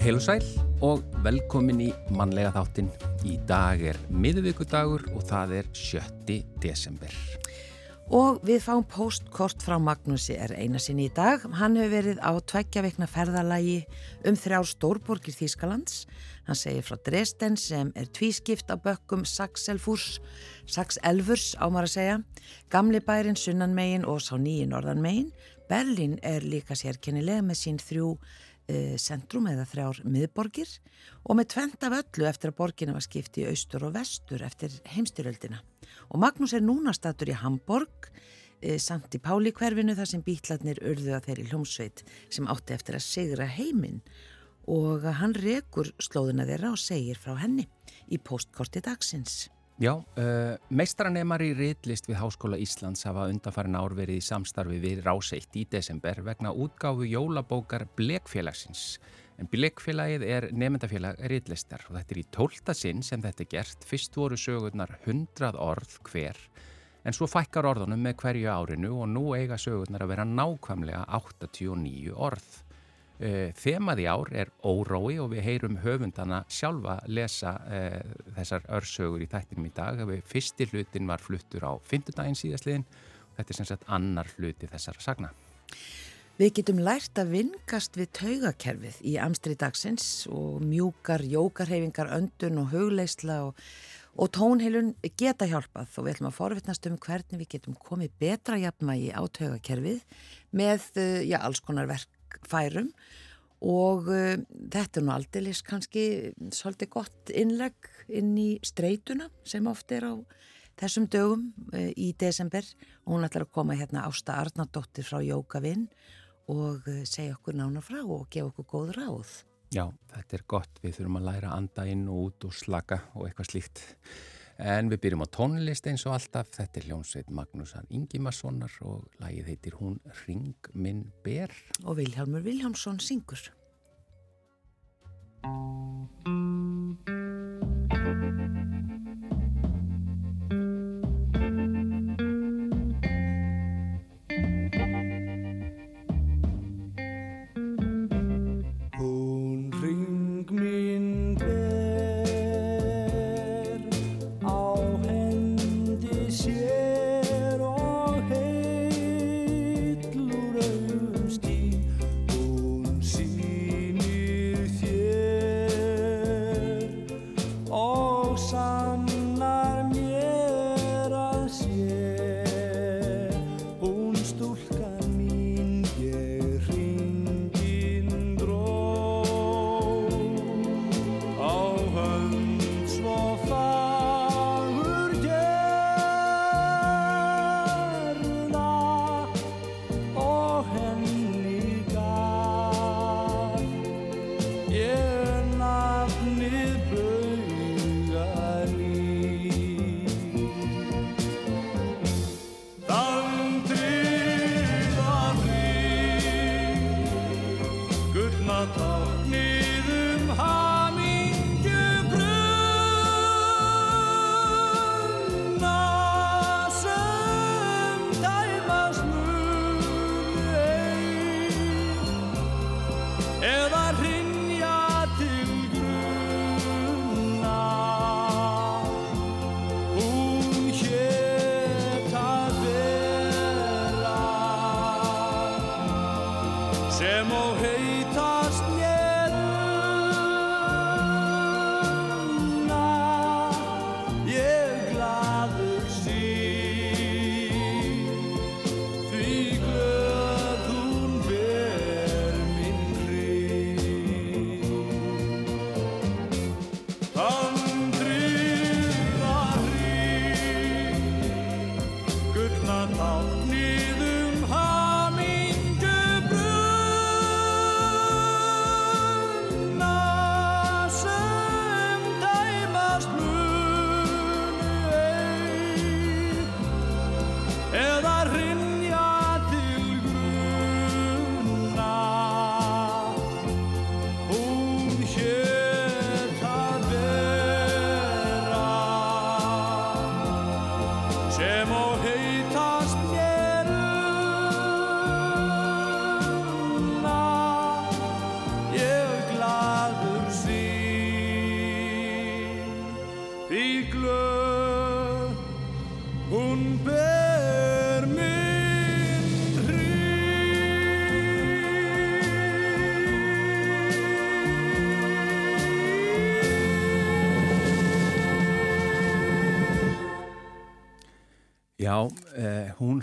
Heil og sæl og velkomin í mannlega þáttin. Í dag er miðvíkudagur og það er 7. desember. Og við fáum postkort frá Magnúsi er eina sinni í dag. Hann hefur verið á tveggja veikna ferðalagi um þrjár stórborgir Þýskalands. Hann segir frá Dresden sem er tvískipt á bökkum Saxelfurs, Saxelfurs ámar að segja, Gamli bærin Sunnanmegin og sá nýji Norðanmegin. Berlin er líka sérkennilega með sín þrjú uh, centrum eða þrjár miðborgir og með tvent af öllu eftir að borginu var skipt í austur og vestur eftir heimstyröldina. Og Magnús er núna statur í Hamburg, uh, samt í Páli hverfinu þar sem bítlarnir urðu að þeirri hljómsveit sem átti eftir að sigra heiminn og hann rekur slóðuna þeirra og segir frá henni í postkorti dagsins. Já, uh, meistranemar í riðlist við Háskóla Íslands hafa undanfarin árverið í samstarfi við Ráseitt í desember vegna útgáfu jólabókar Blekfélagsins. En Blekfélagið er nefndafélag riðlistar og þetta er í tólta sinn sem þetta er gert. Fyrst voru sögurnar 100 orð hver en svo fækkar orðunum með hverju árinu og nú eiga sögurnar að vera nákvæmlega 89 orð. Eh, þemað í ár er órói og við heyrum höfundana sjálfa lesa uh, þessar örsögur í þættinum í dag. Fyrsti hlutin var fluttur á fymtudaginn síðastliðin og þetta er sem sagt annar hluti þessara sagna. Við getum lært að vingast við taugakerfið í amstri dagsins og mjúkar, jókarhefingar, öndun og hugleisla og, og tónheilun geta hjálpað og við ætlum að forvittnast um hvernig við getum komið betra jafnmægi á taugakerfið með uh, já, alls konar verk færum og uh, þetta er nú aldeilis kannski svolítið gott innlegg inn í streytuna sem oft er á þessum dögum uh, í desember og hún ætlar að koma hérna Ásta Arnardóttir frá Jókavinn og uh, segja okkur nána frá og gefa okkur góð ráð. Já, þetta er gott. Við þurfum að læra að anda inn og út og slaka og eitthvað slíkt. En við byrjum á tónlist eins og alltaf. Þetta er hljómsveit Magnúsar Ingimarssonar og lagið heitir hún Ring minn ber. Og Vilhelmur Viljámsson syngur. Ring minn ber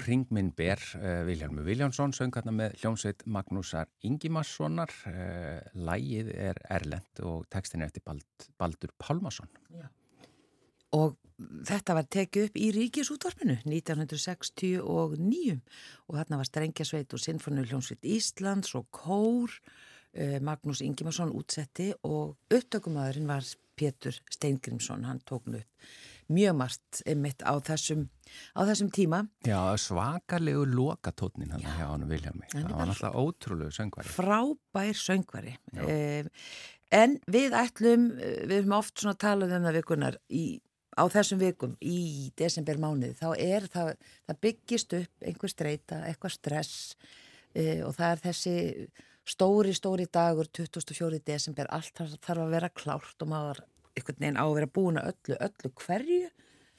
uh, hún ring minn ber uh, Vilhelmur Viljánsson söng hérna með hljómsveit Magnúsar Ingimarssonar. Uh, Lægið er Erlend og textin er eftir Bald, Baldur Pálmarsson Já. Og þetta var tekið upp í Ríkisútvarpinu 1969 og þarna var Strengjasveit og Sinfonu hljómsveit Íslands og Kór Magnús Ingimarsson útsetti og upptökumöðurinn var Pétur Steingrimsson, hann tóknu upp mjög margt einmitt á þessum, á þessum tíma. Já, svakalegu lokatótnin hann hjá hann Viljámi. Það var náttúrulega ótrúlegu söngvari. Frábær söngvari. Eh, en við ætlum, við höfum oft svona talað um það vikunar í, á þessum vikum í desember mánuði, þá er það, það byggist upp einhver streyta, eitthvað stress eh, og það er þessi stóri, stóri dagur 24. desember, allt þarf að vera klárt og maður einhvern veginn á að vera búin að öllu, öllu hverju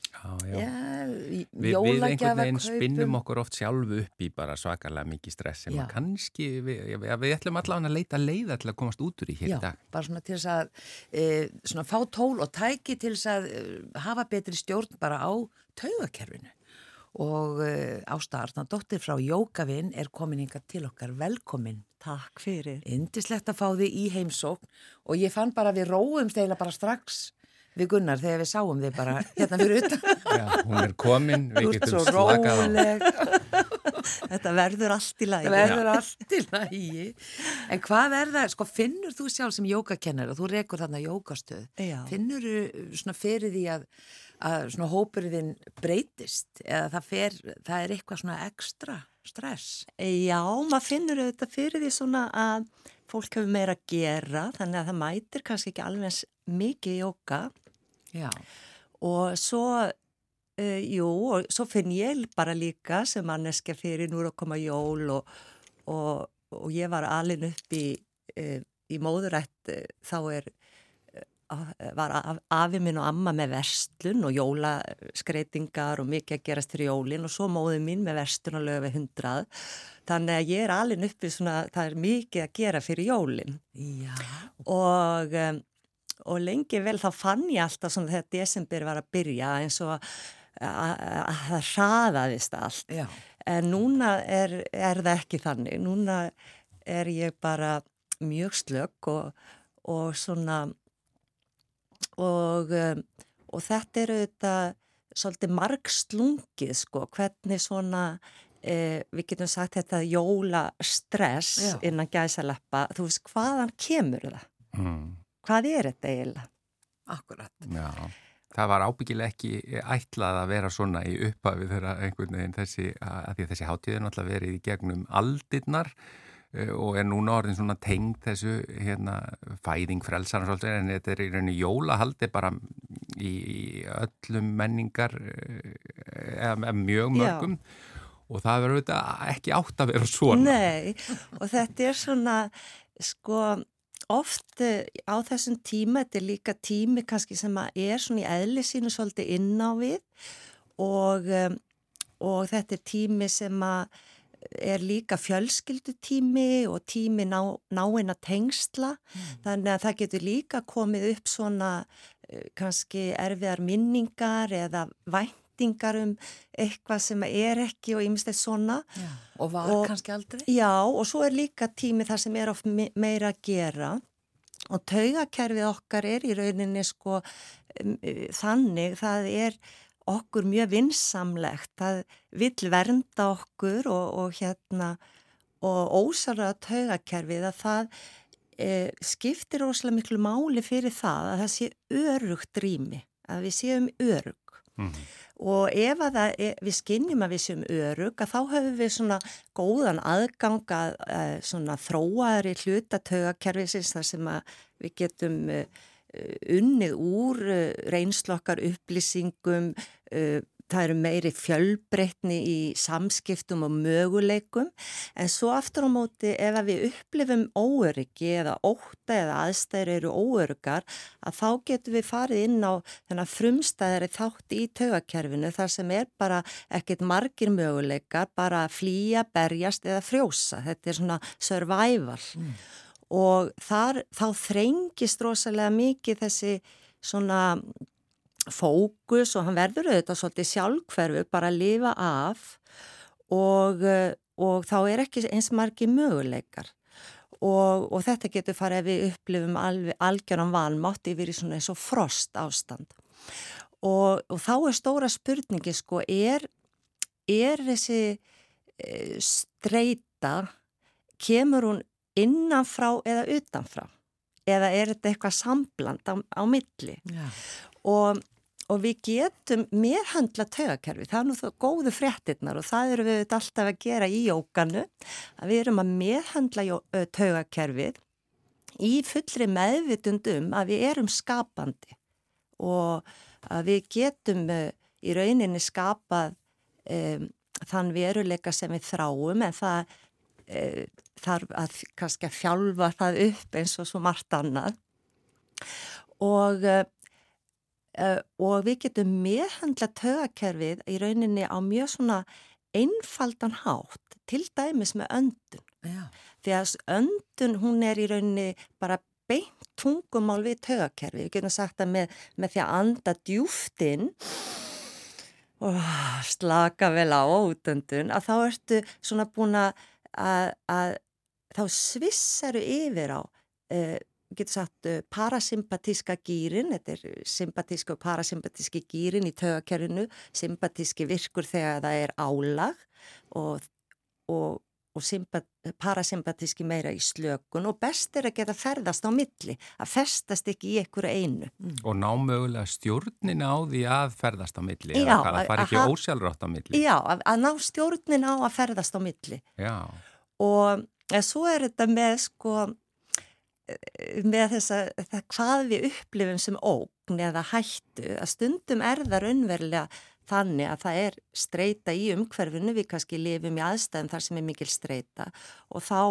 Já, já. Já, Vi, við einhvern veginn spinnum okkur oft sjálfu upp í bara svakalega mikið stress sem að kannski, við, við ætlum allavega að leita leiða til að komast út úr í hér í dag. Bara svona til þess að e, svona fá tól og tæki til þess að e, hafa betri stjórn bara á taugakerfinu og e, Ásta Arnardóttir frá Jókavinn er komin yngar til okkar velkomin. Takk fyrir. Indislegt að fá þið í heimsókn og ég fann bara við róum stegla bara strax við Gunnar þegar við sáum þið bara hérna fyrir utan. Já, hún er komin, við getum slakað á. Þetta verður allt í lagi. Þetta verður allt í lagi. En hvað er það, sko finnur þú sjálf sem jókakennar og þú rekur þarna jókastöð, finnur þú svona fyrir því að, að svona hópurinn breytist eða það, fer, það er eitthvað svona ekstra stress? Já, maður finnur þetta fyrir því svona að fólk hefur meira að gera þannig að það mætir kannski ekki alveg mikið jóka Já. og svo uh, jú, og svo finn ég bara líka sem manneska fyrir nú að koma jól og, og, og ég var alin upp í, uh, í móðurætt uh, þá er var afi minn og amma með verslun og jólaskreitingar og mikið að gerast fyrir jólin og svo móði mín með verslun og löfi hundrað þannig að ég er alveg uppið svona það er mikið að gera fyrir jólin Já. og um, og lengi vel þá fann ég alltaf svona þegar desember var að byrja eins og að það hraðaðist allt Já. en núna er, er það ekki þannig núna er ég bara mjög slögg og, og svona og, um, og þetta eru þetta svolítið margslungið sko, hvernig svona eh, við getum sagt þetta jólastress Já. innan gæsaleppa, þú veist hvaðan kemur það? Mm. Hvað er þetta eiginlega? Akkurat. Já, það var ábyggileg ekki ætlað að vera svona í upphafi þegar einhvern veginn þessi, að því að þessi hátíðin alltaf verið í gegnum aldirnar Eh, og er núna orðin svona tengd þessu hérna, fæðing frelsar en þetta er í rauninu jólahaldi bara í, öllum menningar eh, eða mjög mörgum. Já. og það verður þetta ekki átt að vera svona. Nei, og þetta er svona sko oft eh, á þessum tíma, þetta er líka tími kannski sem er svona í eðli sínu svolítið inná við. Og, og þetta er tími sem að er líka fjölskyldutími og tími ná, náinn að tengsla mm. þannig að það getur líka komið upp svona uh, kannski erfiðar minningar eða væntingar um eitthvað sem er ekki og ymstið svona já. og var og, kannski aldrei Já og svo er líka tími þar sem er oft me meira að gera og taugakerfið okkar er í rauninni sko um, þannig það er okkur mjög vinsamlegt, það vill vernda okkur og, og hérna og ósarra taugakerfið að það e, skiptir ósala miklu máli fyrir það að það sé örugt rými, að við séum örug mm -hmm. og ef er, við skinnjum að við séum örug að þá höfum við svona góðan aðgang að svona þróaðri hlutataugakerfið þar sem að við getum e, unnið úr eh, reynslokkar upplýsingum, eh, það eru meiri fjölbreytni í samskiptum og möguleikum en svo aftur á móti ef við upplifum óöryggi eða óta eða aðstæður eru óöryggar að þá getum við farið inn á þennan frumstæðari þátt í taugakerfinu þar sem er bara ekkit margir möguleikar, bara flýja, berjast eða frjósa. Þetta er svona survival. Mm og þar, þá þrengist rosalega mikið þessi svona fókus og hann verður auðvitað svolítið sjálfhverfu bara að lifa af. Og, uh, og þá er ekki eins margi möguleikar. Og, og þetta getur farið ef við upplifum algjöran vanmátt yfir í svona eins og frost ástand og, og þá er stóra spurningi sko er, er þessi e, streyta kemur hún innanfrá eða utanfrá eða er þetta eitthvað sambland á, á milli? Og, og við getum meðhandla tögakerfi, það er nú þá góðu fréttinnar og það eru við alltaf að gera í jókanu, að við erum að meðhandla tögakerfið í fullri meðvitundum að við erum skapandi og að við getum í rauninni skapað um, þann veruleika sem við þráum en það e, þarf að kannski að fjálfa það upp eins og svo margt annað. Og, e, og við getum meðhandla tögakerfið í rauninni á mjög svona einfaldan hátt til dæmis með öndun. Já. því að öndun hún er í rauninni bara beint tungumál við tögakerfið við getum sagt að með, með því að anda djúftinn og slaka vel á útöndun. Að þá ertu svona búin að, að þá svissaru yfir á uh, getur sagt uh, parasympatíska gýrin, þetta er sympatíska og parasympatíski gýrin í tögakerfinu, sympatíski virkur þegar það er álag og, og og parasympatíski meira í slökun og best er að geta ferðast á milli, að festast ekki í einhverju einu. Mm. Og ná mögulega stjórnin á því að ferðast á milli, já, að það fari ekki ósjálfrátt á milli. Já, að, að ná stjórnin á að ferðast á milli. Já. Og svo er þetta með sko, með þess að hvað við upplifum sem ógn eða hættu, að stundum er það raunverulega þannig að það er streyta í umhverfinu, við kannski lifum í aðstæðum þar sem er mikil streyta og þá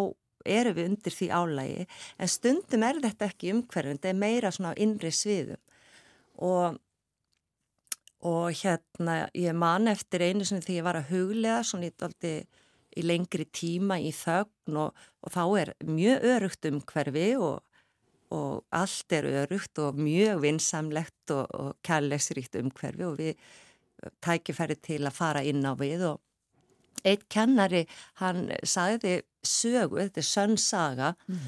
eru við undir því álægi en stundum er þetta ekki umhverfin, þetta er meira svona á innri sviðum. Og, og hérna ég man eftir einu sem því ég var að huglega svona í, í lengri tíma í þögn og, og þá er mjög örugt umhverfi og og allt er örugt og mjög vinsamlegt og, og kærlegsríkt umhverfi og við tækifæri til að fara inn á við og eitt kennari hann sagði sögu, þetta er sönnsaga mm.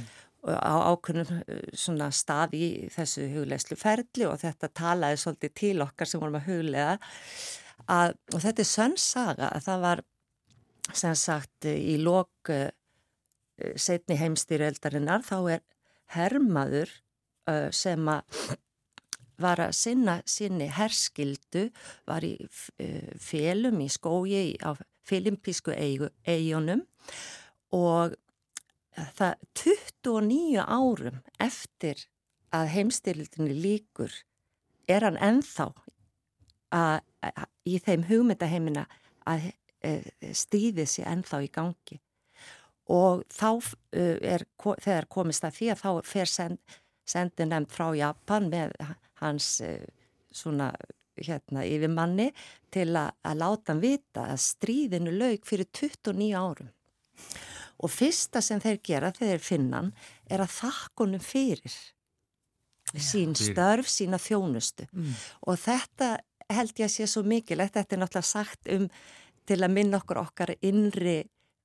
á ákveðnum eh, svona stað í þessu huglegslu ferli og þetta talaði svolítið til okkar sem vorum að huglega að, og þetta er sönnsaga að það var sem sagt í lok uh, setni heimstýreldarinnar þá er hermaður sem að var að sinna sinni herskildu, var í félum í skógi á filimpísku eigunum og það 29 árum eftir að heimstyrlutinni líkur er hann enþá að, að, í þeim hugmyndaheimina að e, stýðið sér enþá í gangi og þá uh, er þegar komist að því að þá fer send, sendin nefnd frá Japan með hans eh, svona hérna yfir manni til að, að láta hann vita að stríðinu laug fyrir 29 árum. Og fyrsta sem þeir gera þegar þeir finna hann er að þakkunum fyrir Já, sín störf, fyrir. sína þjónustu. Mm. Og þetta held ég að sé svo mikilvægt, þetta er náttúrulega sagt um til að minna okkur okkar innri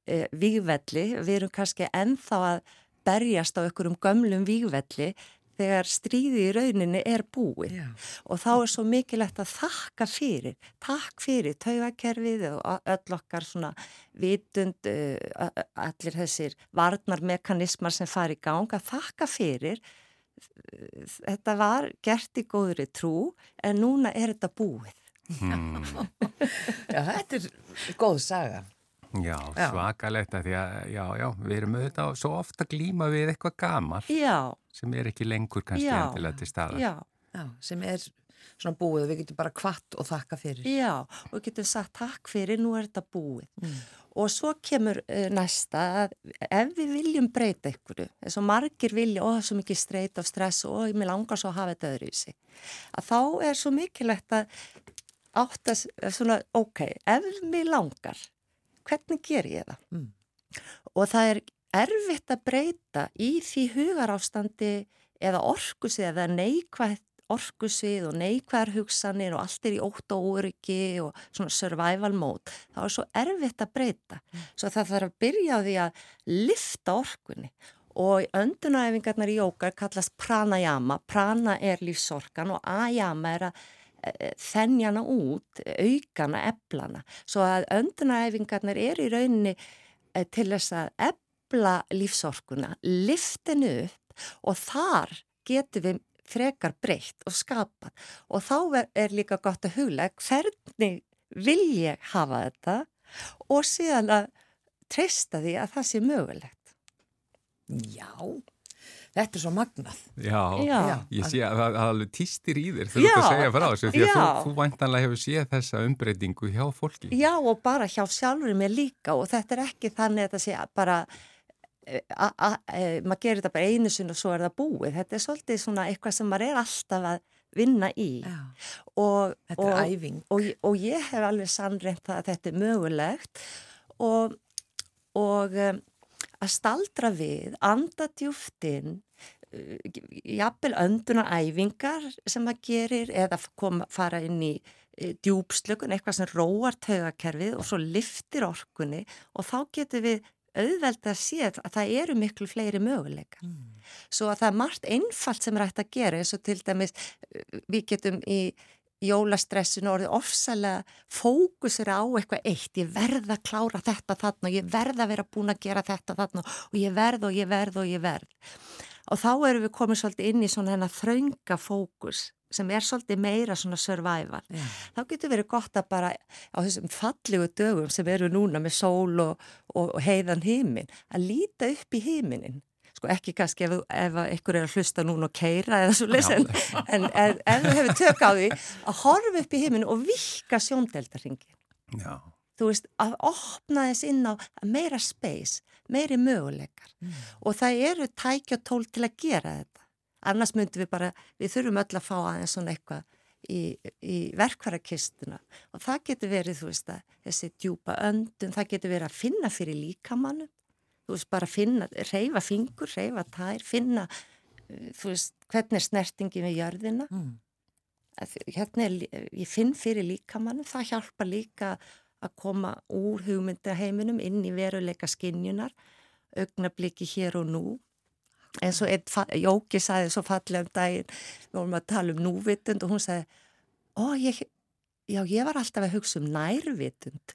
eh, výgvelli. Við erum kannski ennþá að berjast á einhverjum gömlum výgvelli þegar stríði í rauninni er búið Já. og þá er svo mikilvægt að þakka fyrir, takk fyrir taugakerfið og öll okkar svona vitund, uh, allir þessir varnarmekanismar sem fari í gang, að þakka fyrir þetta var gert í góðri trú en núna er þetta búið hmm. Já, þetta er góð saga Já, já. svakalegt að því að já, já, við erum auðvitað svo ofta glíma við eitthvað gamar já. sem er ekki lengur kannski endilega til staðar. Já, sem er svona búið og við getum bara kvart og þakka fyrir. Já, og við getum sagt takk fyrir, nú er þetta búið. Mm. Og svo kemur uh, næsta að ef við viljum breyta ykkur, eins og margir vilja, og það er svo mikið streyt af stress og ég langar svo að hafa þetta öðru í sig, að þá er svo mikilvægt að áttast svona, ok, ef mér langar hvernig ger ég það? Mm. Og það er erfitt að breyta í því hugarástandi eða orkus eða neikvægt orkusvið og neikvæðar hugsanir og allt er í ótt og úryggi og svona survival mode, þá er svo erfitt að breyta. Mm. Svo það þarf að byrja á því að lifta orkunni og öndunæfingarnar í jókar kallast pranayama, prana er lífsorkan og ayama er að þennjana út, aukana, eblana. Svo að öndunæfingarnar er í rauninni e, til þess að ebla lífsorkuna, liftinu upp og þar getur við frekar breytt og skapað og þá er líka gott að huglega hvernig vil ég hafa þetta og síðan að treysta því að það sé mögulegt. Já, þetta er svo magnað. Já, Já. ég sé að það alveg týstir í þér þegar þú ert að segja frá þessu því að þú, þú væntanlega hefur séð þessa umbreytingu hjá fólki. Já og bara hjá sjálfurinn mér líka og þetta er ekki þannig að það sé bara E, maður gerir þetta bara einu sinn og svo er það búið. Þetta er svolítið svona eitthvað sem maður er alltaf að vinna í. Og, þetta er og, æfing. og, og ég hef alveg sannreint að þetta er mögulegt. Og um, að staldra við andadjúftin uh, jafnvel önduna æfingar sem maður gerir eða koma, fara inn í uh, djúpslökun, eitthvað sem róar taugakerfið og svo liftir orkunni og þá getur við auðveld að sé að það eru miklu fleiri möguleika. Mm. Svo að það er margt einfalt sem er hægt að gera eins og til dæmis við getum í jólastressinu orðið ofsalega fókusir á eitthvað eitt. Ég verð að klára þetta þarna og ég verð að vera búin að gera þetta þarna og ég verð og ég verð og ég verð. Og þá erum við komið svolítið inn í svona hennar þraunga fókus sem er svolítið meira svona survival. Yeah. Þá getur verið gott að bara á þessum fallegu dögum sem eru núna með sól og, og, og heiðan hímin, að líta upp í híminin. Sko ekki kannski ef, ef einhver er að hlusta núna og keira eða svo lesen, en ef, ef þú hefur tök á því að horfa upp í híminin og vika sjóndeldarringin. Já. Þú veist, að opna þess inn á meira space, meiri möguleikar. Mm. og það eru tækja tól til að gera þetta. Annars myndum við bara, við þurfum öll að fá aðeins svona eitthvað í, í verkvarakistuna og það getur verið, þú veist, að þessi djúpa öndun, það getur verið að finna fyrir líkamannu, þú veist, bara finna, reyfa fingur, reyfa tær, finna, uh, þú veist, hvernig er snertingi með jörðina, mm. hérna er, ég finn fyrir líkamannu, það hjálpa líka að koma úr hugmyndaheiminum inn í veruleika skinnjunar, augnabliki hér og nú og einn Jóki sagði svo fallega um daginn við vorum að tala um núvitund og hún sagði ó, ég, já, ég var alltaf að hugsa um nærvitund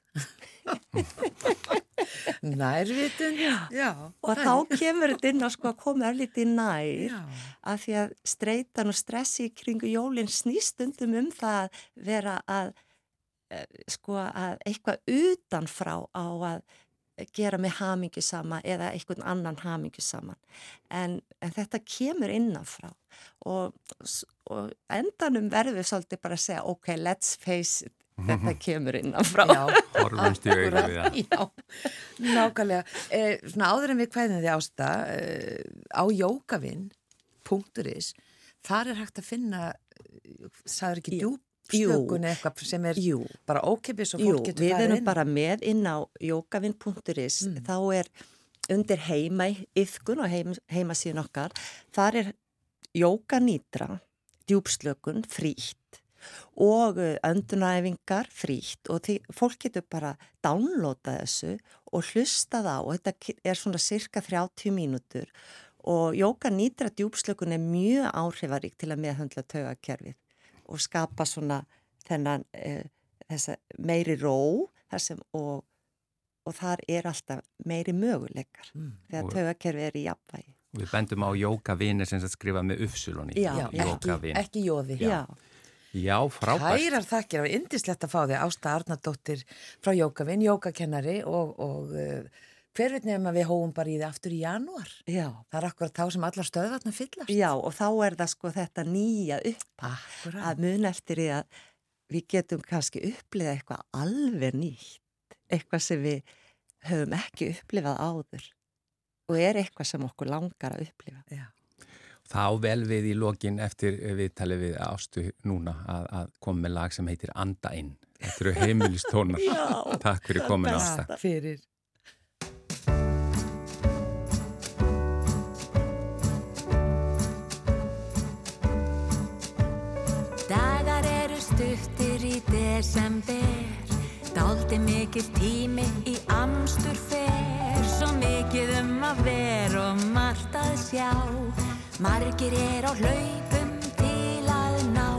Nærvitund já, já og þá er. kemur þetta inn að sko að koma erlítið nær já. af því að streitan og stressi kringu jólinn snýstundum um það að vera að sko að eitthvað utanfrá á að gera mig hamingi sama eða einhvern annan hamingi saman en, en þetta kemur innanfrá og, og endanum verður við svolítið bara að segja ok, let's face it þetta kemur innanfrá. Horfumst í auðvitað Já, nákvæmlega. Eh, Svona áður en við hvaðin þið ásta eh, á jókavinn.is þar er hægt að finna eh, sagður ekki djúb slökun eitthvað sem er jú. bara ókipis og fólk getur farið inn. Við erum bara með inn á jókavinn.is mm. þá er undir heima yfkun og heim, heimasíðun okkar þar er jókanýtra djúpslökun frítt og uh, öndunæfingar frítt og því, fólk getur bara downloada þessu og hlusta það og þetta er svona cirka 30 mínútur og jókanýtra djúpslökun er mjög áhrifarík til að meðhandla taugakerfið og skapa svona þennan e, meiri ró sem, og, og þar er alltaf meiri möguleikar mm. þegar tögakerfi er í jafnvægi. Við bendum á jókavinir sem skrifa með uppsulunni. Já, ekki, ekki jóði. Já. Já, frábært. Hærar þakkir, það var indislegt að fá þig Ásta Arnardóttir frá Jókavinn, jókakennari og, og uh, hver veit nefnum að við hóum bara í þið aftur í janúar? Já. það er akkurat þá sem allar stöðvarnar fyllast. Já og þá er það sko þetta nýja upp Akkurat. að mun eftir því að við getum kannski upplifað eitthvað alveg nýtt eitthvað sem við höfum ekki upplifað áður og er eitthvað sem okkur langar að upplifa. Já. Þá vel við í lokin eftir við talið við ástu núna að, að koma með lag sem heitir Anda inn. Þetta eru heimilistónar. Takk fyrir komin ásta. Takk fyrir desember. Dáldi mikil tími í amstur fer Svo mikið um að vera og margt að sjá. Margir er á hlaupum til að ná.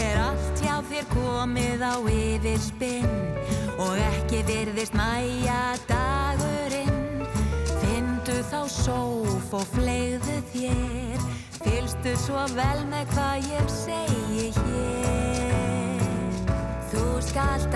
Er allt hjá þér komið á yfirspinn? Og ekki virðist mæja dagurinn. Findu þá sóf og flegðu þér. Fylstu svo vel með hvað ég segi hér Þú skalt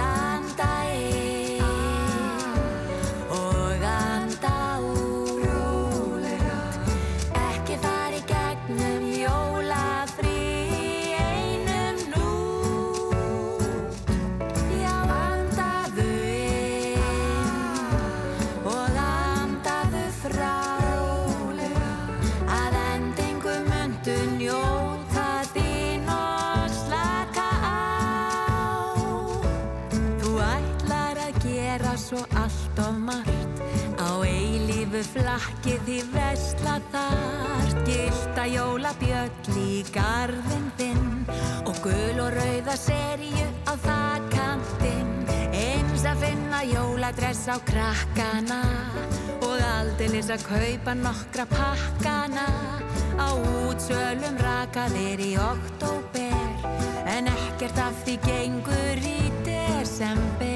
eilífu flakki því vesla þart gilda jólabjöll í garðin þinn. Og gul og rauða serju á þakkantinn eins að finna jóladress á krakkana. Og aldeilis að kaupa nokkra pakkana. Á útsölum rakaðir í oktober en ekkert af því gengur í desember.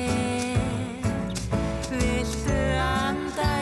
Viltu anda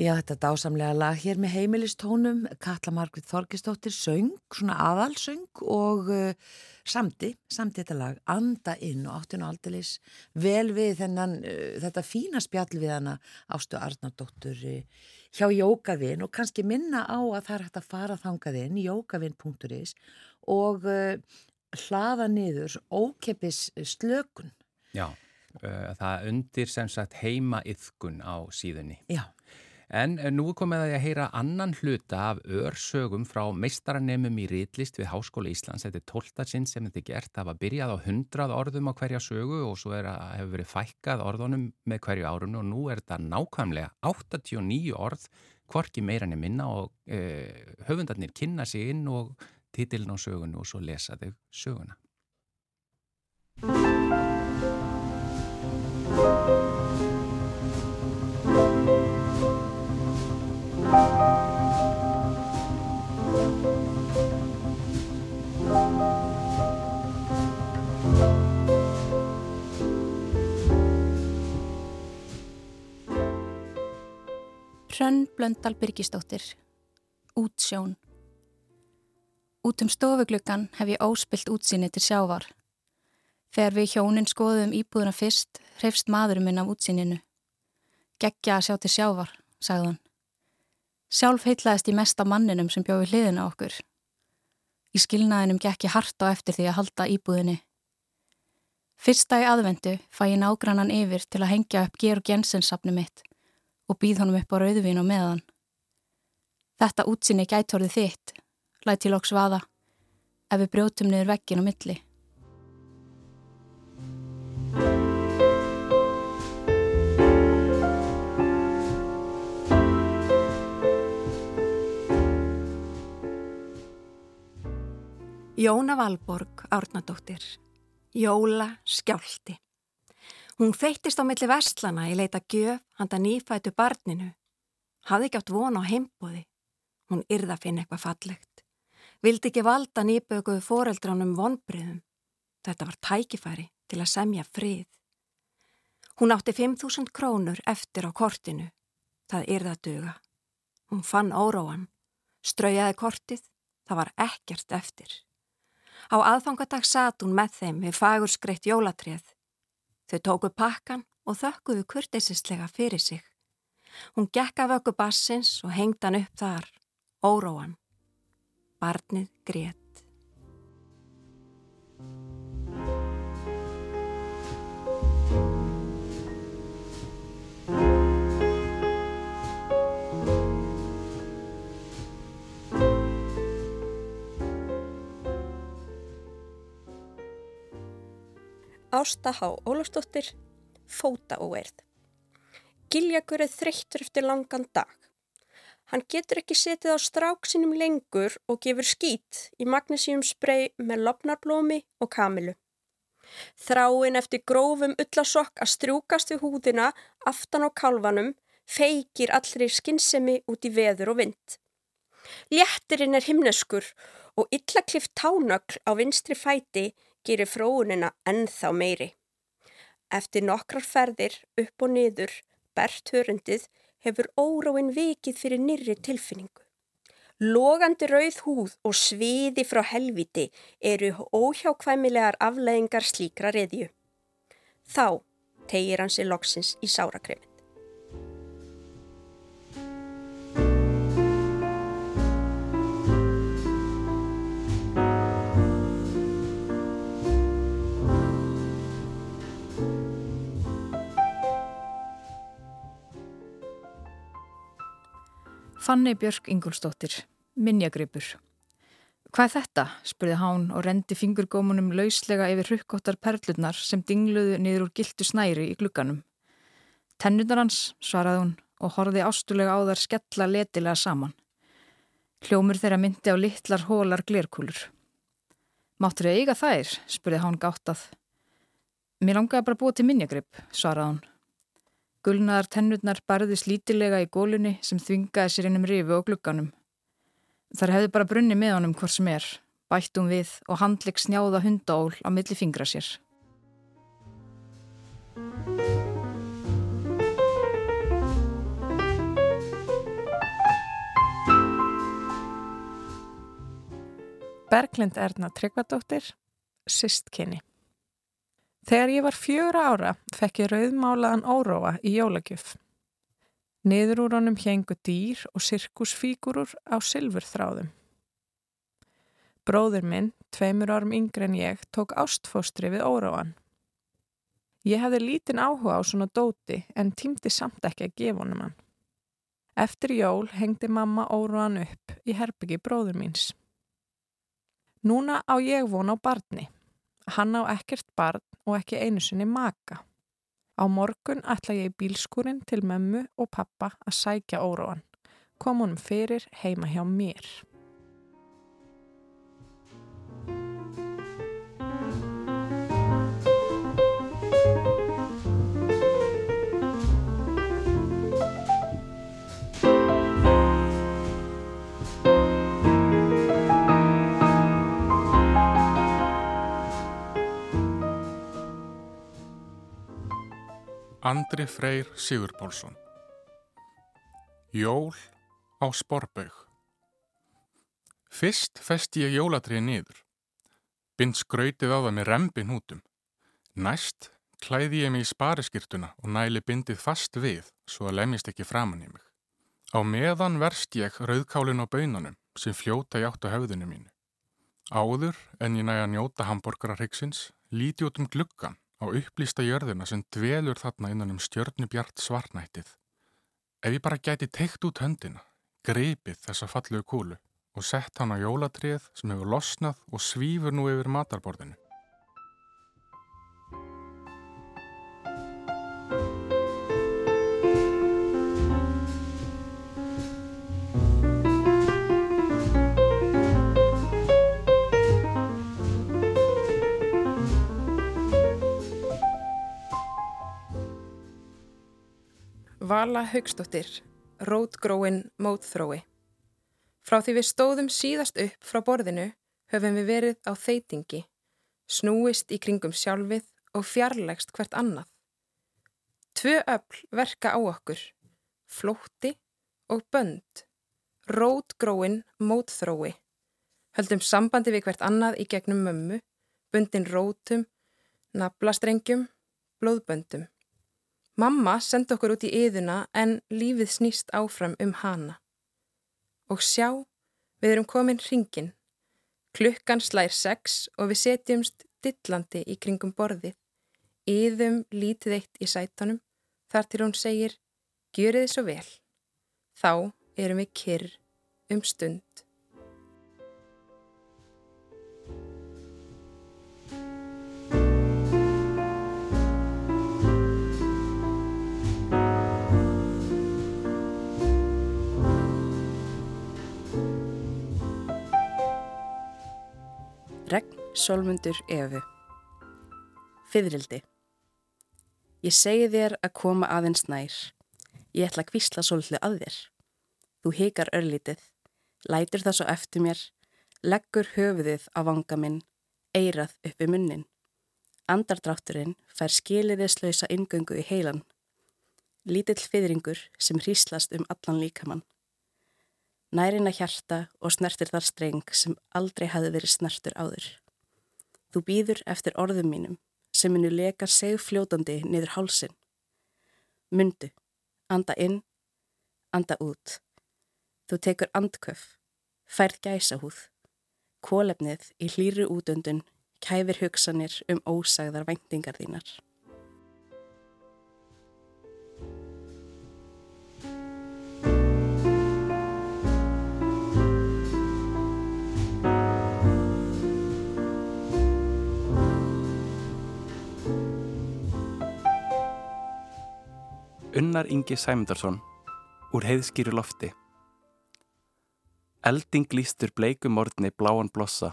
Já, þetta dásamlega lag hér með heimilistónum, Katla Margrit Þorgistóttir söng, svona aðalsöng og uh, samti, samti þetta lag, anda inn og áttinu aldeilis vel við þennan, uh, þetta fína spjall við hana Ástu Arnardóttur uh, hjá Jókavinn og kannski minna á að það er hægt að fara þangað inn, jókavinn.is og hlaða niður ókeppis slökun. Já, það undir sem sagt heima yðkun á síðunni. Já, En eh, nú er komið að ég að heyra annan hluta af örsögum frá meistaranemum í ritlist við Háskóla Íslands. Þetta er tóltarsinn sem þetta er gert. Það var byrjað á hundrað orðum á hverja sögu og svo að, hefur verið fækkað orðunum með hverju árunni og nú er þetta nákvæmlega 89 orð, hvorki meira enn minna og e, höfundarnir kynna sig inn og titilin á sögunu og svo lesa þau söguna. Hrönn Blöndal Byrgistóttir Útsjón Út um stofugluggan hef ég óspilt útsinni til sjávar. Þegar við hjónin skoðum íbúðuna fyrst, hrefst maðurum minn af útsýninu. Gekkja að sjá til sjávar, sagðan. Sjálf heitlaðist í mesta manninum sem bjóði hliðina okkur. Í skilnaðinum gekki hart á eftir því að halda íbúðinni. Fyrsta í aðvendu fæ ég nágrannan yfir til að hengja upp Georg Jensens sapni mitt og býð honum upp á rauðvin og meðan. Þetta útsýni gætorði þitt, læt til okks vaða, ef við brjótum niður veggin á milli. Jóna Valborg, árnadóttir. Jóla skjálti. Hún feittist á milli vestlana í leita gjöf handa nýfætu barninu. Hafði ekki átt von á heimbóði. Hún yrða að finna eitthvað fallegt. Vildi ekki valda nýböguðu foreldránum vonbriðum. Þetta var tækifæri til að semja frið. Hún átti 5.000 krónur eftir á kortinu. Það yrða að duga. Hún fann óróan. Straujaði kortið. Það var ekkert eftir. Á aðfangadag satt hún með þeim við fagur skreitt jólatrið. Þau tóku pakkan og þökkuðu kurtisislega fyrir sig. Hún gekk af ökku bassins og hengd hann upp þar, óróan. Barnið grét. Ásta Há Ólafsdóttir, Fóta og Eirð. Giljagur er þreyttur eftir langan dag. Hann getur ekki setið á strák sinum lengur og gefur skít í magnísíumsprei með lopnarblómi og kamilu. Þráin eftir grófum ullasokk að strjúkast við húðina aftan á kálvanum feikir allri skinnsemi út í veður og vind. Léttirinn er himneskur og illaklift tánökl á vinstri fæti gerir fróunina ennþá meiri. Eftir nokkrar ferðir upp og niður, bert hörundið, hefur óráinn vikið fyrir nýri tilfinningu. Logandi rauð húð og sviði frá helviti eru óhjákvæmilegar afleðingar slíkra reðju. Þá tegir hann sér loksins í sárakremi. Fanni Björk Ingolstóttir, Minjagripur. Hvað þetta? spurði hán og rendi fingurgómunum lauslega yfir hrukkóttar perlurnar sem dingluðu niður úr gildu snæri í glugganum. Tennunar hans, svaraði hún og horfi ástulega á þar skella letilega saman. Hljómur þeirra myndi á litlar hólar glerkúlur. Máttur þau eiga þær? spurði hán gáttað. Mér langaði bara að búa til minjagrip, svaraði hún. Gulnaðar tennurnar barðist lítilega í gólunni sem þvingaði sér innum rifu og glugganum. Þar hefði bara brunni með honum hvort sem er, bættum við og handlik snjáða hundál á milli fingra sér. Berglind Erna Tryggvadóttir, Sistkinni Þegar ég var fjöra ára fekk ég rauðmálaðan óróa í jólagjöf. Niður úr honum hengu dýr og sirkusfígurur á sylfurþráðum. Bróður minn, tveimur árum yngre en ég, tók ástfóstri við óróan. Ég hefði lítinn áhuga á svona dóti en týmdi samt ekki að gefa honum hann. Eftir jól hengdi mamma óróan upp í herbyggi bróður míns. Núna á ég von á barni. Hann á ekkert barn og ekki einu sinni maka. Á morgun ætla ég í bílskúrin til mömmu og pappa að sækja óróan. Kom honum fyrir heima hjá mér. Andri Freyr Sigurbólsson Jól á Sporbaug Fyrst festi ég jólatriði niður. Bind skrautið á það með rempin hútum. Næst klæði ég mig í spariskirtuna og næli bindið fast við svo að lemjist ekki framann í mig. Á meðan verst ég rauðkálin á bönunum sem fljóta í átt á höfðinu mínu. Áður en ég næja að njóta hambúrgararryggsins líti út um gluggan á upplýsta jörðina sem dvelur þarna innan um stjörnubjart svarnættið. Ef ég bara gæti teikt út höndina, greipið þessa falluðu kúlu og sett hann á jólatrið sem hefur losnað og svífur nú yfir matarborðinu. Vala Haugstóttir, Rótgróin mótþrói. Frá því við stóðum síðast upp frá borðinu höfum við verið á þeitingi, snúist í kringum sjálfið og fjarlægst hvert annað. Tvö öll verka á okkur, flótti og bönd, rótgróin mótþrói. Höldum sambandi við hvert annað í gegnum mömmu, bundin rótum, naflastrengjum, blóðböndum. Mamma sendi okkur út í yðuna en lífið snýst áfram um hana. Og sjá, við erum komin hringin. Klukkan slær sex og við setjumst dillandi í kringum borðið. Yðum lítið eitt í sætanum þar til hún segir, gjörið þið svo vel. Þá erum við kyrr um stund. Regn Solmundur Efu Fyðrildi Ég segi þér að koma aðeins nær. Ég ætla að kvísla svolítið að þér. Þú hikar örlítið, lætur það svo eftir mér, leggur höfuðið á vanga minn, eirað uppi munnin. Andardrátturinn fær skiliðislausa ingöngu í heilan. Lítill fyðringur sem hríslast um allan líkamann. Nærin að hjarta og snertir þar streng sem aldrei hafi verið snertur áður. Þú býður eftir orðum mínum sem munu leka segfljótandi niður hálsin. Mundu, anda inn, anda út. Þú tekur andköf, færð gæsa húð. Kólefnið í hlýru útöndun kæfir hugsanir um ósagðar væntingar þínar. Unnar Ingi Sæmundarsson úr heiðskýru lofti. Elding lístur bleikum orðni bláan blossa.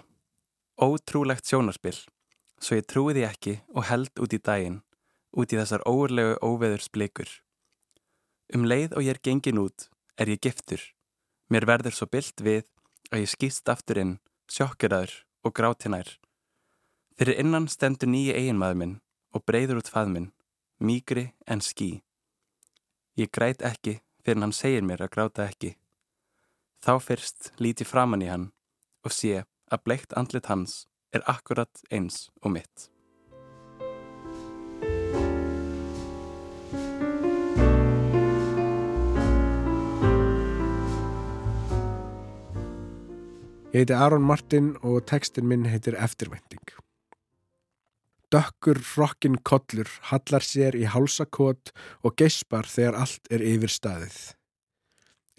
Ótrúlegt sjónarspill svo ég trúi því ekki og held út í daginn út í þessar óurlegu óveðurs blikur Um leið og ég er gengin út er ég giftur. Mér verður svo byllt við að ég skýst aftur inn sjokkeraður og grátinær. Fyrir innan stendur nýji eiginmaður minn og breyður út faðminn mýgri en ský Ég græt ekki fyrir hann segir mér að gráta ekki. Þá fyrst líti framann í hann og sé að bleikt andlit hans er akkurat eins og mitt. Ég heiti Aron Martin og textin minn heitir Eftirvænting. Dökkur hrokkin kollur hallar sér í hálsakot og geispar þegar allt er yfir staðið.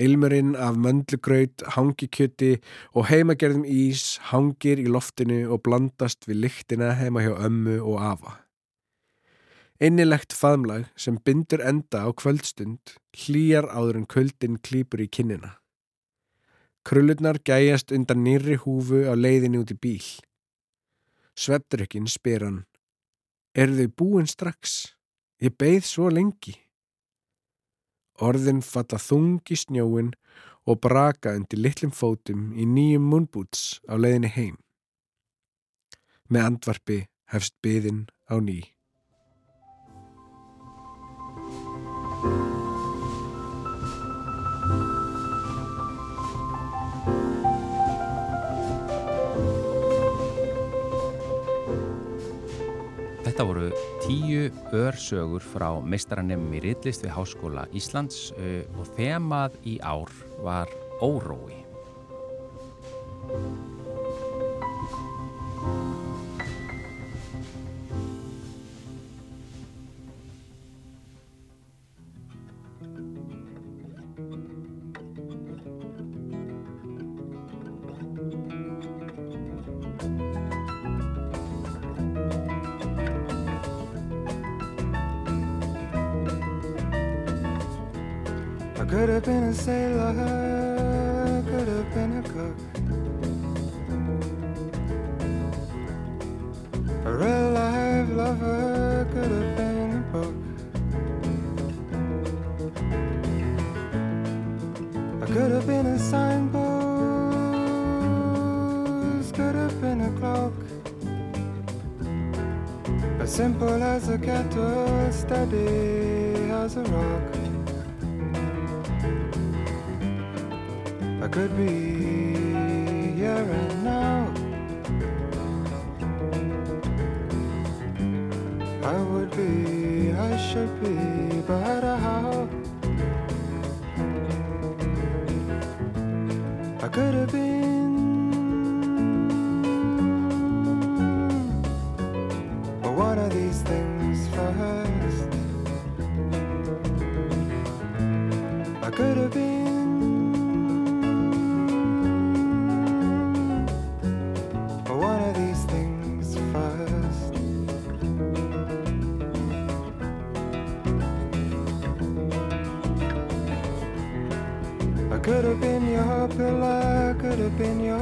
Ilmurinn af möndlugraut, hangikjöti og heimagerðum ís hangir í loftinu og blandast við lyktina heima hjá ömmu og afa. Einilegt faðmlag sem bindur enda á kvöldstund hlýjar áður en kvöldin klýpur í kinnina. Krullurnar gæjast undan nýri húfu á leiðinni út í bíl. Sveptrykkin spyr hann Er þau búin strax? Ég beigð svo lengi. Orðin falla þungi snjóin og braka undir litlum fótum í nýjum munnbúts á leiðinni heim. Með andvarpi hefst byðin á ný. Þetta voru tíu örsögur frá meistarannemum í Rittlist við Háskóla Íslands uh, og þemað í ár var órói. One of these things first. I could have been. one of these things first. I could have been your pillar, could have been your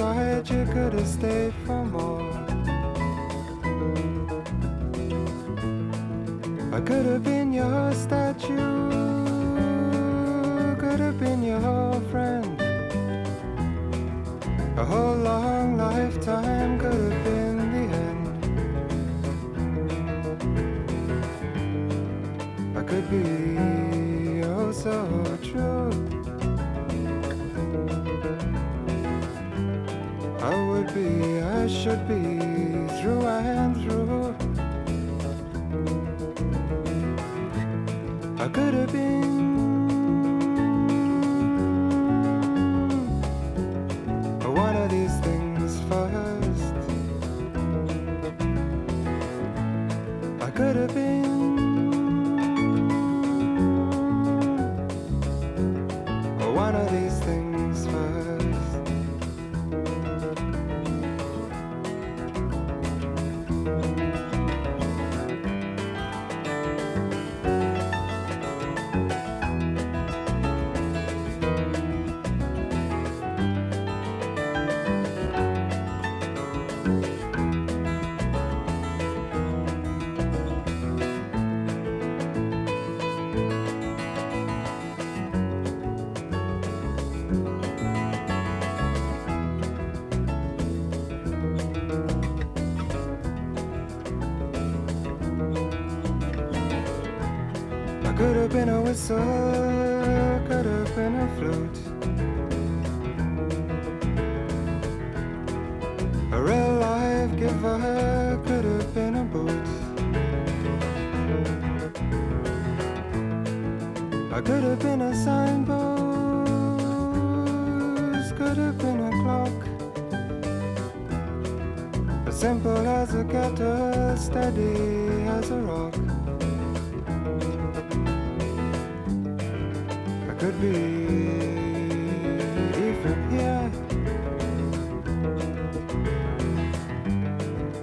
stayed beside you, could have stayed a whistle, could have been a flute. A real life giver could have been a boot. I could have been a signpost, could have been a clock. As simple as a kettle, steady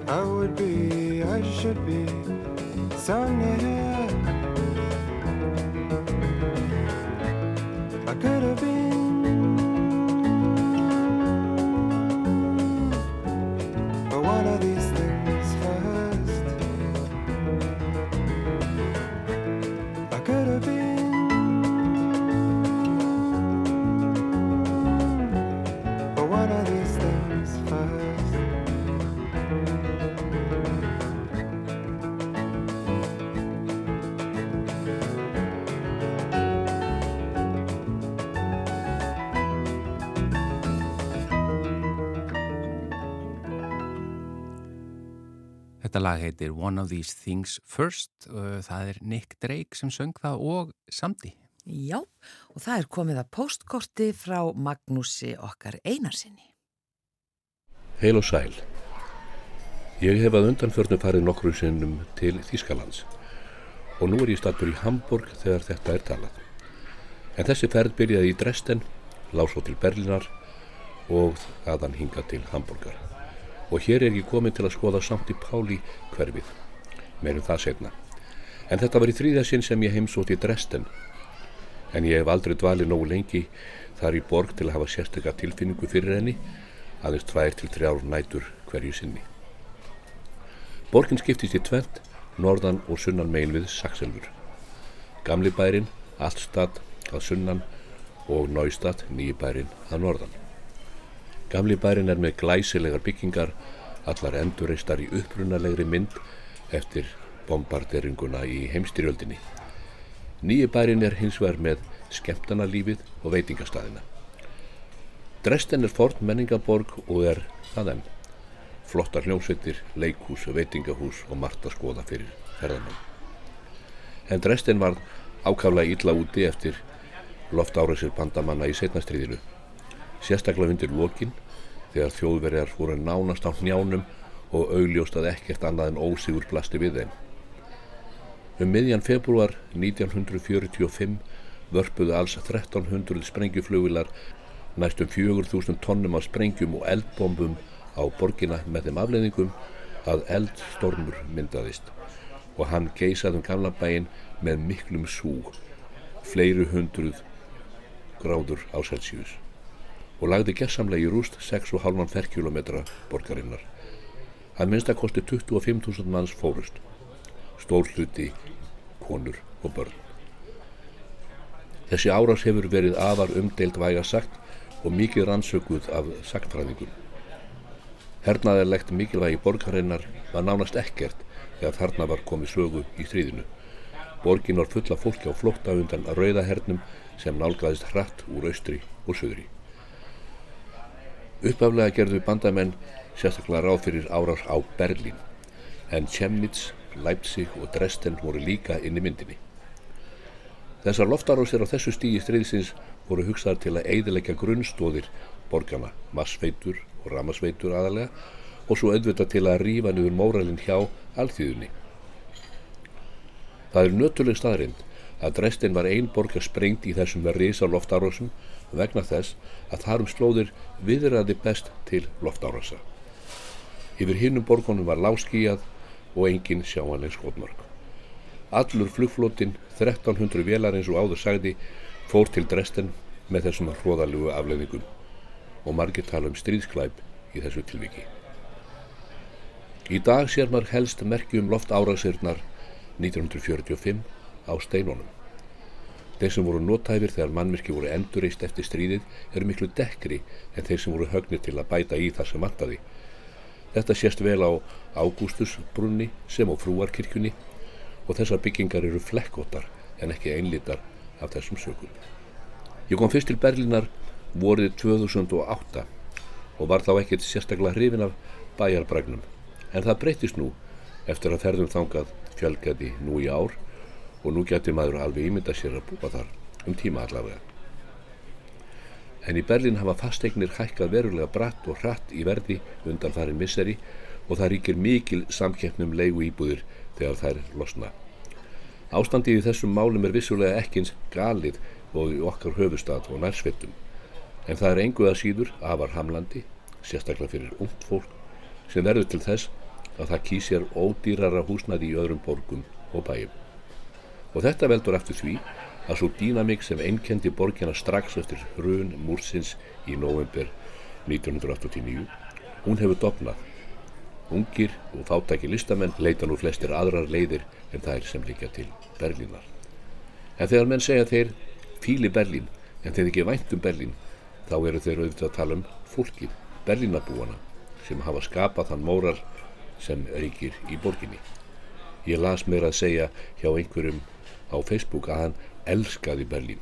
I would be, I should be so near. Þetta lag heitir One of These Things First. Það er Nick Drake sem söng það og samti. Já, og það er komið að postkorti frá Magnúsi okkar einarsinni. Heil og sæl. Ég hef að undanförnu farið nokkru sinnum til Þískalands og nú er ég stattur í Hamburg þegar þetta er talað. En þessi ferð byrjaði í Dresden, lág svo til Berlinar og aðan hinga til Hamburgar. Og hér er ég komin til að skoða samt í Páli hverfið, meirum það segna. En þetta var í þrýða sinn sem ég heimsótt í Dresden, en ég hef aldrei dvalið nógu lengi þar í borg til að hafa sérstöka tilfinningu fyrir henni, aðeins tvær til þrjár nætur hverju sinni. Borgin skiptist í tvent, norðan og sunnan megin við Saxelfur. Gamli bærin, Allstad að sunnan og Náistad, nýji bærin að norðan. Gamli bærin er með glæsilegar byggingar, allar endurreistar í upprunalegri mynd eftir bombarderinguna í heimstyrjöldinni. Nýji bærin er hins vegar með skemmtanalífið og veitingastæðina. Dresden er fort menningaborg og er það enn flottar hljómsveitir, leikhús, veitingahús og margt að skoða fyrir ferðarmann. En Dresden var ákaflega illa úti eftir loft áræsir bandamanna í setnastriðinu. Sérstaklega undir lokin þegar þjóðverjar voru nánast á njánum og augljóst að ekkert annað en ósigur blasti við þeim. Um miðjan februar 1945 vörpuðu alls 1300 sprengjuflugilar næstum 4000 tonnum af sprengjum og eldbombum á borgina með þeim afleðingum að eldstormur myndaðist og hann geisaði um gamla bæin með miklum sú, fleiru hundruð gráður á Celsius og lagði gessamlega í rúst 6,5 ferrkilometra borgarinnar. Að minnst að kosti 25.000 manns fórust, stór hluti, konur og börn. Þessi árás hefur verið afar umdeild væga sagt og mikið rannsökuð af sagtfræðingum. Hernaðarlegt mikilvægi borgarinnar var nánast ekkert þegar þarna var komið sögu í stríðinu. Borgin var fulla fólki á flótta undan rauðahernum sem nálgæðist hratt úr austri og söðri. Uppaflega gerðu bandamenn sérstaklega ráð fyrir árás á Berlín en Chemnitz, Leipzig og Dresden voru líka inn í myndinni. Þessar loftarásir á þessu stígi stríðsins voru hugsaðar til að eidilegja grunnstóðir borgarna, massveitur og ramasveitur aðalega og svo auðvitað til að rýfa niður móralinn hjá alþýðunni. Það er nötuleg staðrind að Dresden var ein borgar sprengt í þessum með risa loftárósum vegna þess að þarum slóðir viðræði best til loftárósa. Yfir hinnum borgunum var láskíjað og engin sjáanleg skotmörg. Allur flugflótin, 1300 velar eins og áður sagði, fór til Dresden með þessum hróðalugu afleðingum og margir tala um stríðsklæp í þessu tilviki. Í dag sér maður helst merkjum loft árasirnar 1945 á steinónum. Þeir sem voru nótæfir þegar mannmerki voru endurreist eftir stríðið eru miklu dekkri en þeir sem voru högnir til að bæta í það sem vantaði. Þetta sést vel á Ágústusbrunni sem á Frúarkirkjunni og þessar byggingar eru flekkóttar en ekki einlítar af þessum sökum. Ég kom fyrst til Berlínar vorið 2008 og var þá ekkert sérstaklega hrifin af bæjarbragnum en það breytist nú eftir að ferðum þangað fjölgaði nú í ár og nú getur maður alveg ímynda sér að búa þar um tíma allavega. En í Berlín hafa fasteignir hækkað verulega bratt og hratt í verði undan farin misseri og það ríkir mikil samkeppnum leigu íbúðir þegar þær losna. Ástandið í þessum málum er vissulega ekkins galið og í okkar höfustad og nærsvettum en það er enguða síður afar hamlandi, sérstaklega fyrir ungt fólk, sem verður til þess að það kýsjar ódýrara húsnaði í öðrum borgum og bæjum. Og þetta veldur eftir því að svo dýnamík sem einnkendi borgina strax eftir hrun múrsins í november 1989, hún hefur dopnað. Ungir og fátæki listamenn leita nú flestir aðrar leiðir en þær sem líka til Berlínar. En þegar menn segja þeir fíli Berlín en þeir ekki væntum Berlín þá eru þeir auðvitað að tala um fólkið, berlínabúana sem hafa skapað þann móral sem ríkir í borginni. Ég las mér að segja hjá einhverjum á Facebook að hann elskaði Berlín.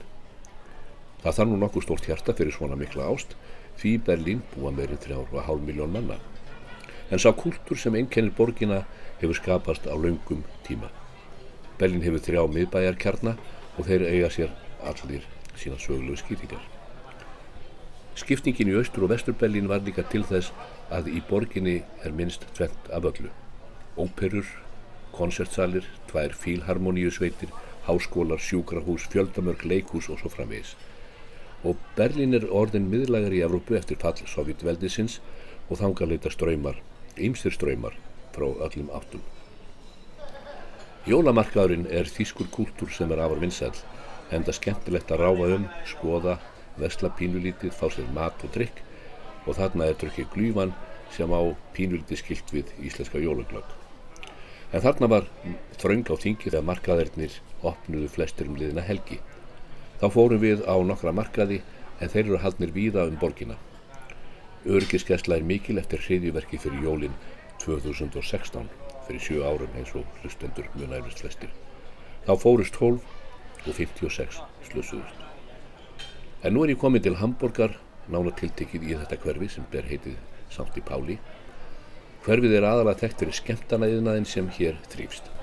Það þarf nú nokkuð stórt hjarta fyrir svona mikla ást því Berlín búa meirinn 3,5 miljón manna. en sá kultur sem einkennir borgina hefur skapast á laungum tíma. Berlin hefur þrjá miðbæjarkjarna og þeir eiga sér allir sína sögulegu skýtingar. Skiptingin í austur og vestur Berlin var líka til þess að í borginni er minnst tvent af öllu. Óperur, konsertsalir, tvær fílharmoníusveitir, háskólar, sjúkrahús, fjöldamörg, leikhús og svo framvegis. Og Berlin er orðin miðlagar í Evrópu eftir fall Sovjetveldisins og þangar leita ströymar, ymstir ströymar frá öllum áttum. Jólamarkaðurinn er þýskur kúltúr sem er afar vinsæl, enda skemmtilegt að ráfa um, skoða, vesla pínulítið, fá sér mat og drikk og þarna er drukkið glývan sem á pínulítið skilt við íslenska jólaglögg. En þarna var þraung á þingi þegar markaðirnir opnuðu flestir um liðina helgi. Þá fórum við á nokkra markaði en þeir eru haldnir víða um borgina. Örgiskesla er mikil eftir hriðjuverki fyrir jólinn 2016 fyrir sjö árum eins og hlustendur munæflist flestir. Þá fórust 12 og 56 slösuðust. En nú er ég komið til Hamburgar, nánatiltekið í þetta hverfi sem ber heitið í Páli. Hverfið er aðalega þekkt fyrir skemmtanaðiðnaðin sem hér þrýfst.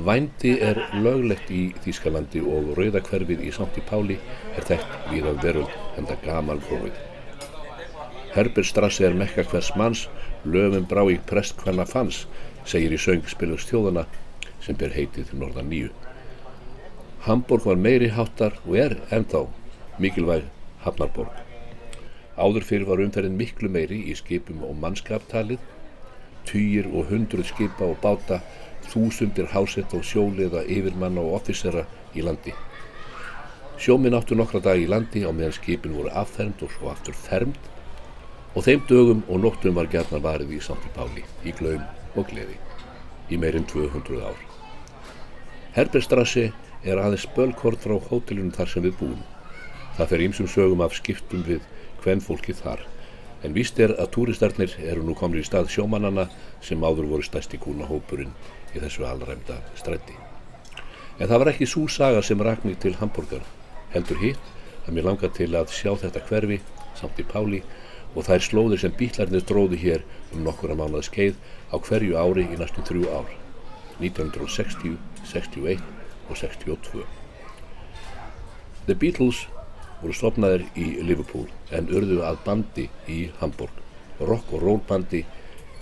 Vændi er löglegt í Þýskalandi og rauðakverfið í í Páli er þekkt við að veröld enda gamal gróið. Herberstrassi er mekka hvers manns, löfum brá í prest hvenna fanns, segir í söng spilast þjóðana sem ber heitið Norðan nýju. Hamburg var meiri háttar og er ennþá mikilvæg hafnarborg. Áður fyrir var umferðin miklu meiri í skipum og mannskaptalið, týjir og hundruð skipa og báta, þúsundir hásett og sjóliða yfirmanna og offisera í landi. Sjóminn áttu nokkra dag í landi á meðan skipin voru affermt og svo aftur fermt og þeim dögum og nóttum var gerna varið í Santi Páli, í glaum og gleði, í meirinn 200 ár. Herberstrassi er aðeins spölkort frá hótelunum þar sem við búum. Það fer ímsum sögum af skiptum við hvenn fólki þar, en víst er að túristarnir eru nú komið í stað sjómanana sem áður voru stæsti kúnahópurinn í þessu allræmda strætti. En það var ekki svo saga sem rak mig til Hamburger, heldur hitt að mér langar til að sjá þetta hverfi samt í Páli og þær slóðir sem bílarnir dróði hér um nokkura mánuða skeið á hverju ári í næstum þrjú ár, 1960, 61 og 62. The Beatles voru stopnaðir í Liverpool en urðu að bandi í Hamburg, rock og roll bandi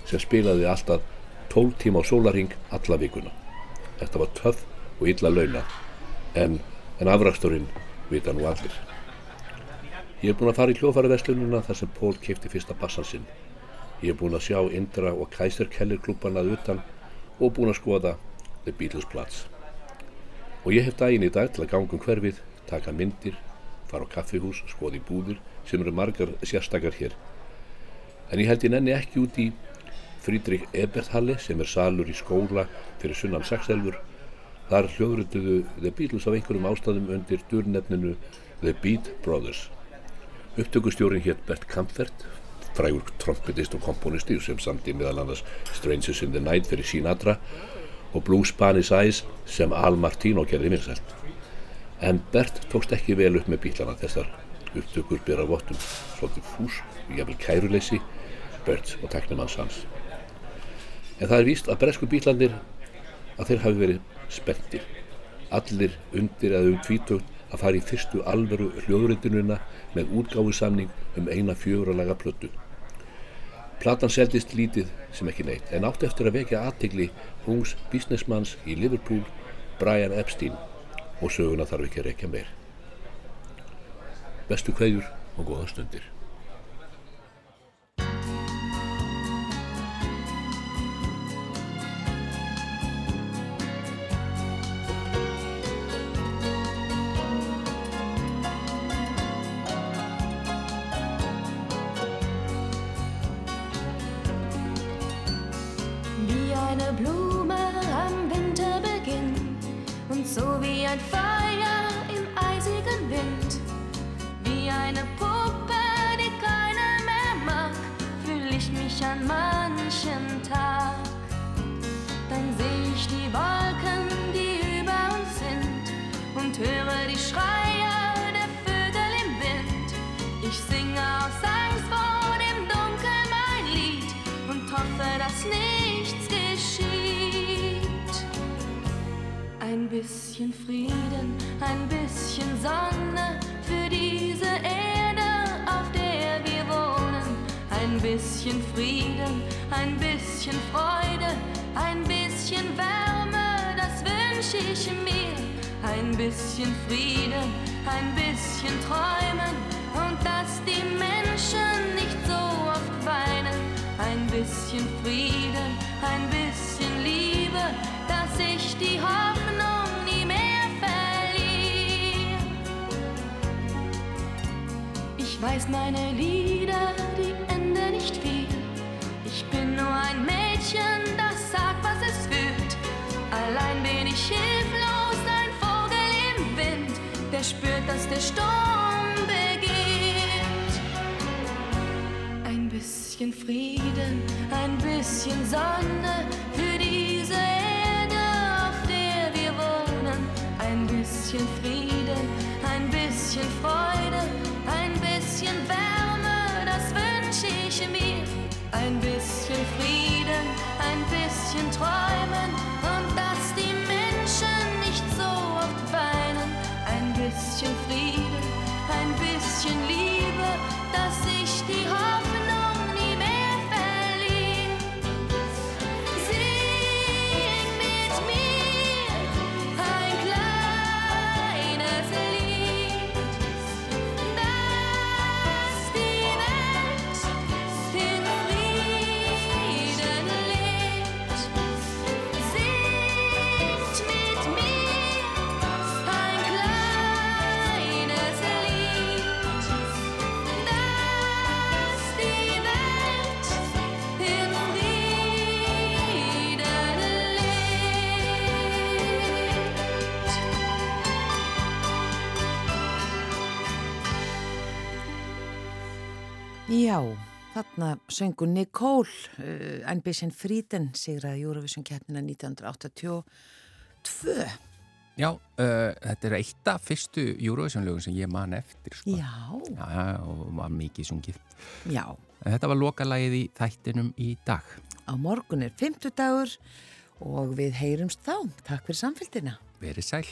sem spilaði alltaf 12 tíma á sólaring alla vikuna. Þetta var töff og illa launa en, en afræksturinn vita nú allir. Ég hef búin að fara í hljófarverslununa þar sem Pól kefti fyrsta bassan sinn. Ég hef búin að sjá Indra og Kaiser Keller klúpanað utan og búin að skoða The Beatles Platz. Og ég hef daginn í dag til að ganga um hverfið, taka myndir, fara á kaffihús, skoði búðir sem eru margar sérstakar hér. En ég held ég nenni ekki út í Frídrik Eberthalli sem er salur í skóla fyrir sunnan Saxelfur. Þar hljóðrönduðu The Beatles af einhverjum ástæðum undir durnefninu The Beat Brothers. Upptökustjórin hétt Bert Kampfert, frægur trompetist og komponisti sem samti meðal annars Strangers in the Night fyrir Sinatra og Blue Spanish Eyes sem Al Martino gerði vinsælt. En Bert tókst ekki vel upp með bílana þessar upptökur byrja vottum svolítið fús jafnvel kæruleysi Bert og teknimanns hans. En það er víst að bresku bílandir að þeir hafi verið spenntir. Allir undir eða um tvítögt að fara í fyrstu alveru hljóðrindununa með útgáfusamning um eina fjóralaga plötu. Platan seldist lítið sem ekki neitt en átt eftir að vekja aðtegli hungs businessmanns í Liverpool, Brian Epstein og söguna þarf ekki að rekja meir. Bestu kveðjur og góða stundir. Wind. Ich singe aus Angst vor dem Dunkel mein Lied und hoffe, dass nichts geschieht. Ein bisschen Frieden, ein bisschen Sonne für diese Erde, auf der wir wohnen. Ein bisschen Frieden, ein bisschen Freude, ein bisschen Wärme, das wünsche ich mir. Ein bisschen Frieden, ein bisschen Träumen dass die Menschen nicht so oft weinen. Ein bisschen Frieden, ein bisschen Liebe, dass ich die Hoffnung nie mehr verliere. Ich weiß meine Lieder, die enden nicht viel. Ich bin nur ein Mädchen, das sagt, was es fühlt. Allein bin ich hilflos, ein Vogel im Wind, der spürt, dass der Sturm bisschen Frieden, ein bisschen Sonne für diese Erde, auf der wir wohnen. Ein bisschen Frieden, ein bisschen Freude, ein bisschen Wärme, das wünsche ich mir. Ein bisschen Frieden, ein bisschen Träumen und dass die Menschen nicht so oft weinen. Ein bisschen Frieden, ein bisschen Liebe, þarna söngu Nicole, uh, ein bisschen Frieden, sigraði Eurovision keppnina 1982. Já, uh, þetta er eitt af fyrstu Eurovision-lögum sem ég man eftir sko. Já. Já, og var mikið sungið. Já. Þetta var lokalagið í þættinum í dag. Á morgun er 50 dagur og við heyrumst þá. Takk fyrir samfélgina. Verið sæl.